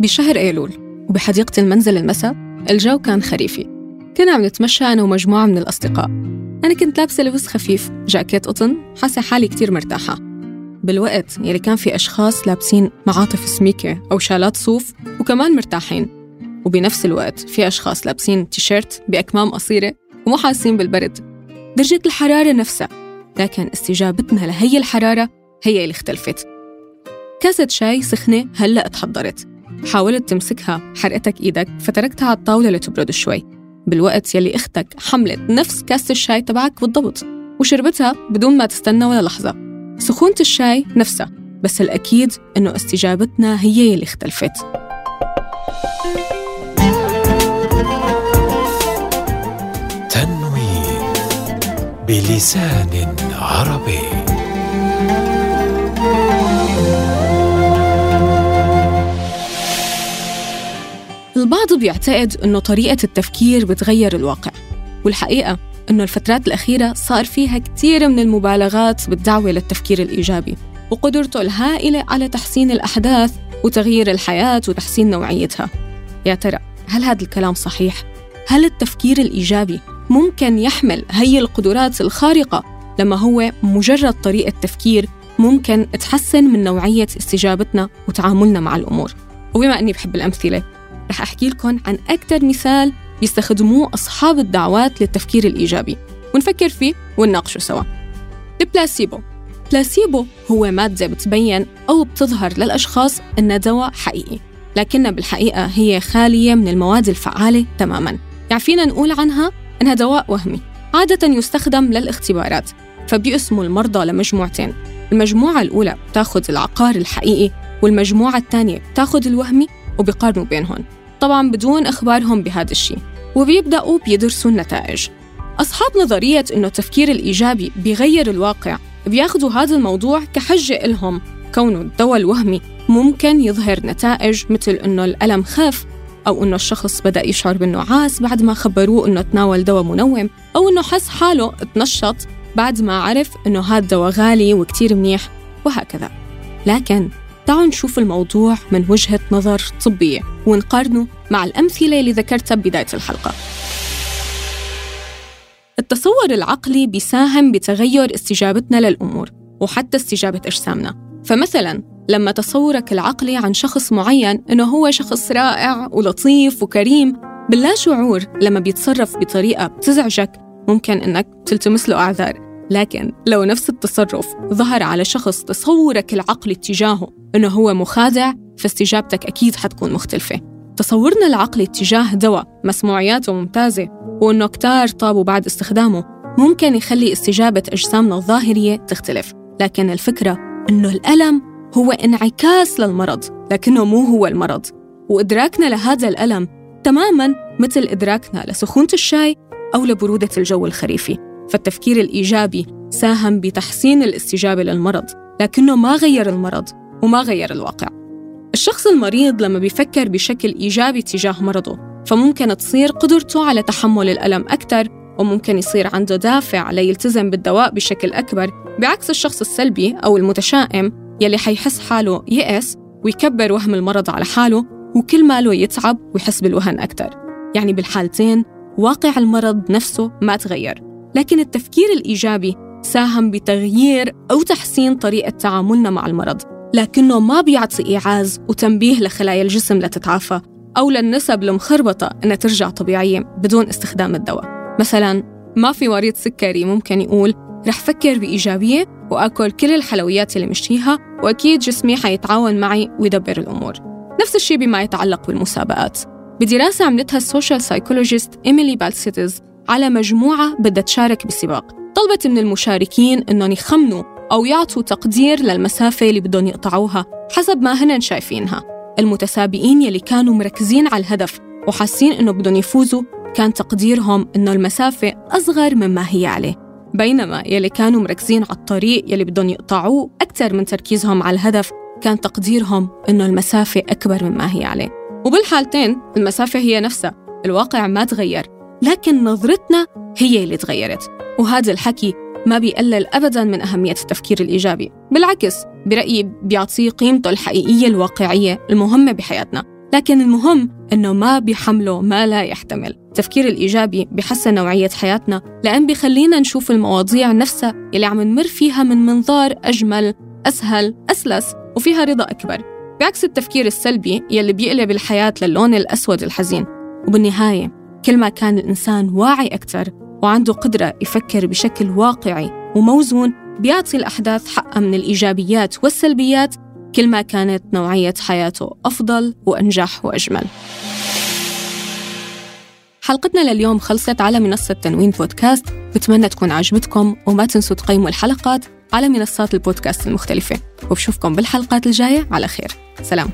بشهر أيلول. وبحديقة المنزل المساء الجو كان خريفي. كنا عم نتمشى أنا ومجموعة من الأصدقاء. أنا كنت لابسة لبس خفيف جاكيت قطن حاسة حالي كتير مرتاحة. بالوقت يلي كان في أشخاص لابسين معاطف سميكة أو شالات صوف وكمان مرتاحين. وبنفس الوقت في أشخاص لابسين تيشيرت بأكمام قصيرة ومو حاسين بالبرد. درجة الحرارة نفسها. لكن استجابتنا لهي الحرارة هي اللي اختلفت. كاسة شاي سخنة هلأ تحضرت. حاولت تمسكها حرقتك إيدك فتركتها على الطاولة لتبرد شوي. بالوقت يلي أختك حملت نفس كاسة الشاي تبعك بالضبط وشربتها بدون ما تستنى ولا لحظة. سخونة الشاي نفسها بس الأكيد إنه استجابتنا هي اللي اختلفت. تنوين بلسان عربي. البعض بيعتقد إنه طريقة التفكير بتغير الواقع والحقيقة إنه الفترات الأخيرة صار فيها كثير من المبالغات بالدعوة للتفكير الإيجابي وقدرته الهائلة على تحسين الأحداث وتغيير الحياة وتحسين نوعيتها يا ترى هل هذا الكلام صحيح؟ هل التفكير الإيجابي ممكن يحمل هي القدرات الخارقة لما هو مجرد طريقة تفكير ممكن تحسن من نوعية استجابتنا وتعاملنا مع الأمور وبما أني بحب الأمثلة رح أحكي لكم عن أكثر مثال بيستخدموه أصحاب الدعوات للتفكير الإيجابي. ونفكر فيه ونناقشه سوا. البلاسيبو. بلاسيبو هو مادة بتبين أو بتظهر للأشخاص إنها دواء حقيقي لكنها بالحقيقة هي خالية من المواد الفعالة تماماً. يعني فينا نقول عنها إنها دواء وهمي عادة يستخدم للاختبارات فبيقسموا المرضى لمجموعتين. المجموعة الأولى بتاخذ العقار الحقيقي والمجموعة الثانية بتاخذ الوهمي وبيقارنوا بينهم. طبعا بدون إخبارهم بهذا الشيء وبيبدأوا بيدرسوا النتائج. أصحاب نظرية إنه التفكير الإيجابي بيغير الواقع بياخذوا هذا الموضوع كحجة إلهم. كونه الدواء الوهمي ممكن يظهر نتائج مثل إنه الألم خف أو إنه الشخص بدأ يشعر بالنعاس بعد ما خبروه إنه تناول دواء منوم أو إنه حس حاله تنشط بعد ما عرف إنه هذا الدواء غالي وكتير منيح وهكذا. لكن تعالوا نشوف الموضوع من وجهة نظر طبية ونقارنه مع الأمثلة اللي ذكرتها ببداية الحلقة. التصور العقلي بيساهم بتغير استجابتنا للأمور وحتى استجابة أجسامنا. فمثلاً لما تصورك العقلي عن شخص معين إنه هو شخص رائع ولطيف وكريم باللا شعور لما بيتصرف بطريقة بتزعجك ممكن إنك تلتمس له أعذار. لكن لو نفس التصرف ظهر على شخص تصورك العقلي اتجاهه إنه هو مخادع فاستجابتك أكيد حتكون مختلفة. تصورنا العقلي اتجاه دواء مسموعياته ممتازة وإنه كتار طابوا بعد استخدامه. ممكن يخلي استجابة أجسامنا الظاهرية تختلف لكن الفكرة إنه الألم هو انعكاس للمرض لكنه مو هو المرض. وإدراكنا لهذا الألم تماماً مثل إدراكنا لسخونة الشاي أو لبرودة الجو الخريفي. فالتفكير الإيجابي ساهم بتحسين الاستجابة للمرض لكنه ما غير المرض وما غير الواقع. الشخص المريض لما بيفكر بشكل إيجابي تجاه مرضه فممكن تصير قدرته على تحمل الألم أكثر وممكن يصير عنده دافع ليلتزم بالدواء بشكل أكبر بعكس الشخص السلبي أو المتشائم يلي حيحس حاله يأس ويكبر وهم المرض على حاله وكل ماله يتعب ويحس بالوهن أكثر يعني بالحالتين واقع المرض نفسه ما تغير. لكن التفكير الإيجابي ساهم بتغيير أو تحسين طريقة تعاملنا مع المرض لكنه ما بيعطي إيعاز وتنبيه لخلايا الجسم لتتعافى أو للنسب المخربطة أنها ترجع طبيعية بدون استخدام الدواء. مثلا ما في مريض سكري ممكن يقول رح فكر بإيجابية وأكل كل الحلويات اللي مشتهيها وأكيد جسمي حيتعاون معي ويدبر الأمور. نفس الشيء بما يتعلق بالمسابقات. بدراسة عملتها ال social psychologist إيميلي بالسيتز على مجموعة بدها تشارك بالسباق طلبت من المشاركين إنهم يخمنوا أو يعطوا تقدير للمسافة اللي بدهم يقطعوها حسب ما هن شايفينها. المتسابقين يلي كانوا مركزين على الهدف وحاسين إنه بدهم يفوزوا كان تقديرهم إنه المسافة أصغر مما هي عليه. بينما يلي كانوا مركزين على الطريق يلي بدهم يقطعوه أكثر من تركيزهم على الهدف كان تقديرهم إنه المسافة أكبر مما هي عليه. وبالحالتين المسافة هي نفسها. الواقع ما تغير. لكن نظرتنا هي اللي تغيرت وهذا الحكي ما بيقلل أبدا من أهمية التفكير الإيجابي بالعكس برأيي بيعطيه قيمته الحقيقية الواقعية المهمة بحياتنا لكن المهم إنه ما بيحمله ما لا يحتمل. التفكير الإيجابي بيحسن نوعية حياتنا لأن بيخلينا نشوف المواضيع نفسها اللي عم نمر فيها من منظار أجمل أسهل أسلس وفيها رضا أكبر. بعكس التفكير السلبي يلي بيقلب الحياة للون الأسود الحزين. وبالنهاية كل ما كان الإنسان واعي أكثر وعنده قدرة يفكر بشكل واقعي وموزون بيعطي الأحداث حقها من الإيجابيات والسلبيات كل ما كانت نوعية حياته أفضل وأنجح وأجمل. حلقتنا لليوم خلصت على منصة تنوين بودكاست. بتمنى تكون عجبتكم وما تنسوا تقيموا الحلقات على منصات البودكاست المختلفة. وبشوفكم بالحلقات الجاية على خير. سلام.